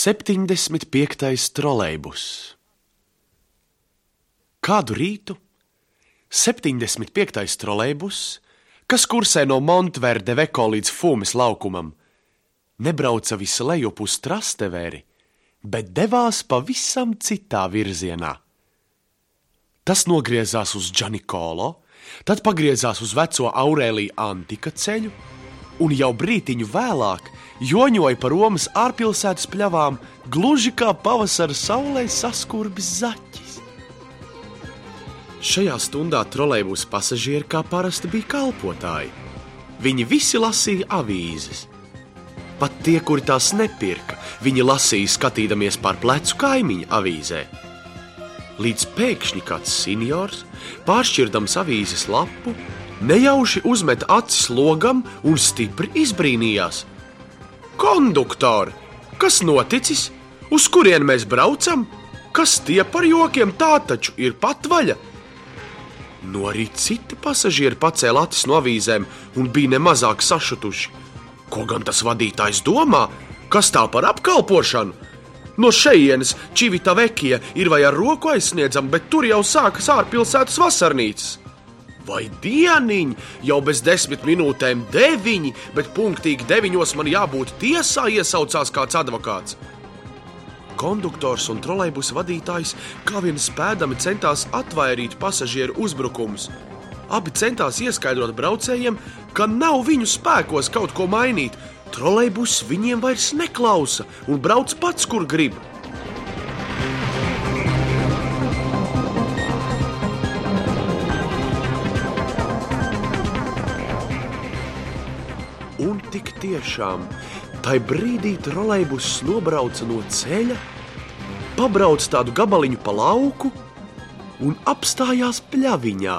75. trolejbus. Kādu rītu 75. trolejbus, kas kursē no Montverde veko līdz Fumes laukumam, nebrauca visu lejup uz Trastevēri, bet devās pavisam citā virzienā. Tas nogriezās uz Džanikolo, tad pagriezās uz veco Aurēliju Antika ceļu, un jau brītiņu vēlāk joņoja pa Romas ārpilsētas pļavām, gluži kā pavasara saulē saskurbis zaķis. Šajā stundā trolejbus pasažieri kā parasti bija kalpotāji. Viņi visi lasīja avīzes. Pat tie, kuri tās nepirka, viņi lasīja skatīdamies pār plecu kaimiņa avīzē. Līdz pēkšņi kāds seniors, pāršķirdams avīzes lapu, nejauši uzmet acis logam un stipri izbrīnījās. Konduktori, kas noticis? Uz kurien mēs braucam? Kas tie par jokiem tā taču ir patvaļa? No arī citi pasažieri pacēla acis no avīzēm un bija nemazāk sašutuši. Ko gan tas vadītājs domā? Kas tā par apkalpošanu? No šejienes Čivita Vekija ir vai ar roku aizsniedzama, bet tur jau sākas ārpilsētas vasarnīcas. Vai dieniņ, jau bez desmit minūtēm deviņi, bet punktīgi deviņos man jābūt tiesā, iesaucās kāds advokāts. Konduktors un trolejbusa vadītājs kā vien spēdami centās atvairīt pasažieru uzbrukumus. Abi centās ieskaidrot braucējiem, ka nav viņu spēkos kaut ko mainīt. Trolejbus viņiem vairs neklausa un brauc pats, kur grib. Un tik tiešām, tai brīdī trolejbus nobrauca no ceļa, pabrauc tādu gabaliņu pa lauku un apstājās pļaviņā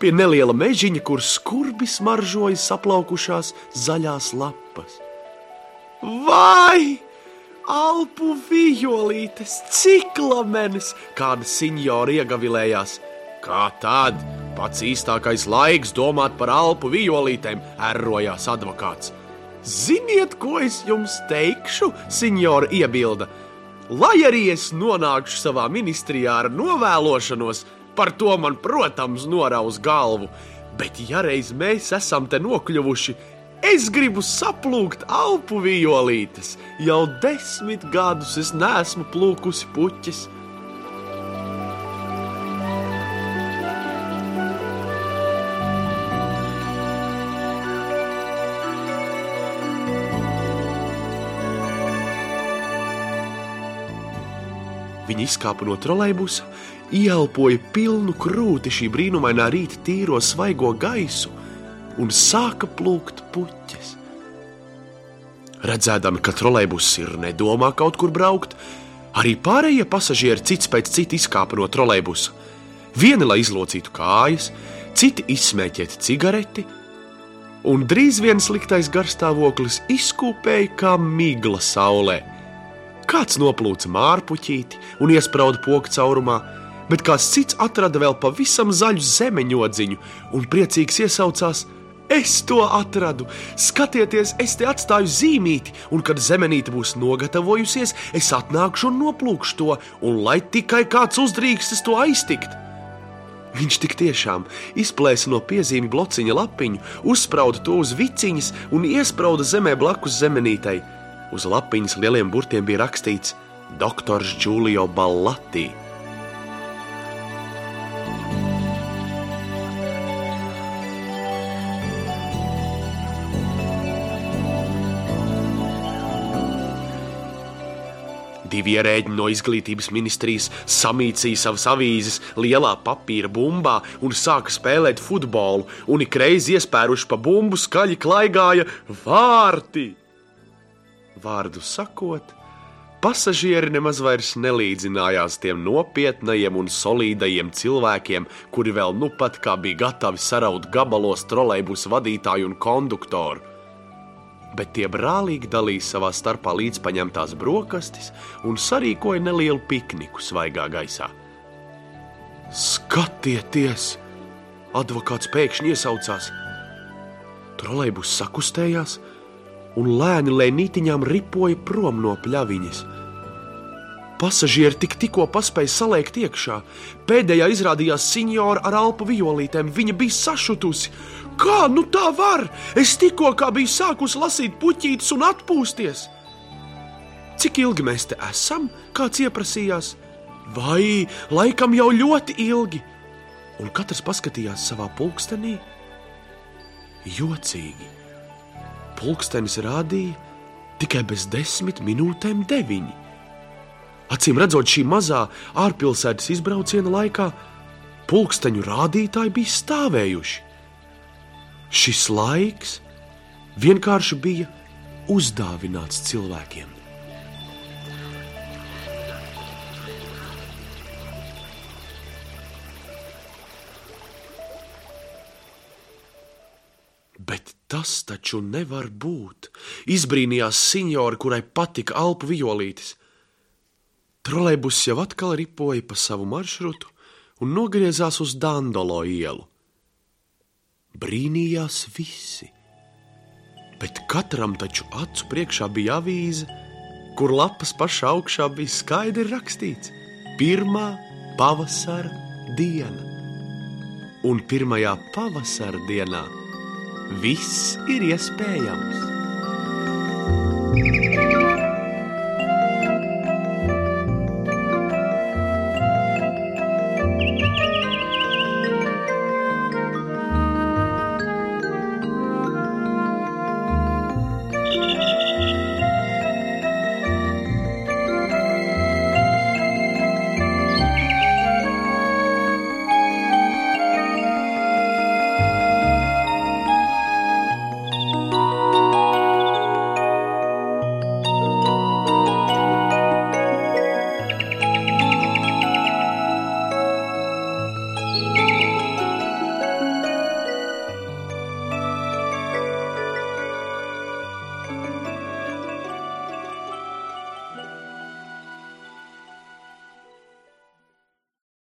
pie neliela mežiņa, kur skurbi smaržoja saplaukušās zaļās lapas. Vai! Alpu violītes, ciklamenes, kāda senjora iegavilējās. Kā tad? Pats īstākais laiks domāt par alpu violītēm, errojās advokāts. Ziniet, ko es jums teikšu, senjora iebilda. Lai arī es nonākšu savā ministrijā ar novēlošanos, par to man, protams, norauz galvu. Bet, ja reiz mēs esam te nokļuvuši, es gribu saplūkt alpu violītes. Jau desmit gadus es neesmu plūkusi puķis. Viņi izkāpa no trolejbusa, ieelpoja pilnu krūti šī brīnumainā rīta tīro svaigo gaisu un sāka plūkt puķes. Redzēdami, ka trolejbus ir nedomā kaut kur braukt, arī pārējie pasažieri cits pēc cita izkāpa no trolejbusa. Vieni, lai izlocītu kājas, citi izsmēķēt cigareti, un drīz viens sliktais garstāvoklis izkūpēja kā migla saulē. Kāds noplūca mārpuķīti un iesprāda pogu caurumā, bet kāds cits atrada vēl pavisam zaļu zemeņodziņu un priecīgs iesaucās: Es to atradu! Skatieties, es te atstāju zīmīti, un kad zemenīte būs nogatavojusies, es atnākšu un noplūkšu to, un lai tikai kāds uzdrīkstas to aiztikt. Viņš tik tiešām izplēsa no piezīmju blociņa lapiņu, uzsprauda to uz viciņas un iesprāda zemē blakus zemenītei. Uz lapiņas lieliem burtiem bija rakstīts Doktors Giulio Ballati. Divi ierēģi no izglītības ministrijas samīcīja savas avīzes lielā papīra bumbā un sāka spēlēt futbolu, un ik reiz iespēruši pa bumbu skaļi klaigāja vārti. Vārdu sakot, pasažieri nemaz vairs nelīdzinājās tiem nopietnajiem un solīdajiem cilvēkiem, kuri vēl nu pat kā bija gatavi saraut gabalos trolejbusu vadītāju un konduktoru. Bet tie brālīgi dalīja savā starpā līdzpaņemtās brokastis un sarīkoja nelielu pikniku svaigā gaisā. Skatieties! Advokāts pēkšņi iesaucās. Trolejbus sakustējās, un lēni lēnītiņām ripoja prom no pļaviņas. Pasažieri tik tikko paspēja salēkt iekšā. Pēdējā izrādījās senjora ar alpu violītēm. Viņa bija sašutusi. Kā nu tā var? Es tikko kā biju sākusi lasīt puķītes un atpūsties. Cik ilgi mēs te esam? Kāds ieprasījās? Vai laikam jau ļoti ilgi? Un katrs paskatījās savā pulkstenī. Jocīgi. Pulkstenis rādīja tikai bez desmit minūtēm deviņi. Acīm redzot, šī mazā ārpilsētas izbrauciena laikā pulksteņu rādītāji bija stāvējuši. Šis laiks vienkārši bija uzdāvināts cilvēkiem. Tas taču nevar būt. Izbrīnījās senjora, kurai patika alpu violītes. Trolēbus jau atkal ripoja pa savu maršrutu un nogriezās uz Dandolo ielu. Brīnījās visi, bet katram taču acu priekšā bija avīze, kur lapas pašā augšā bija skaidri rakstīts: Pirmā pavasara diena. Un pirmajā pavasara dienā viss ir iespējams. thank you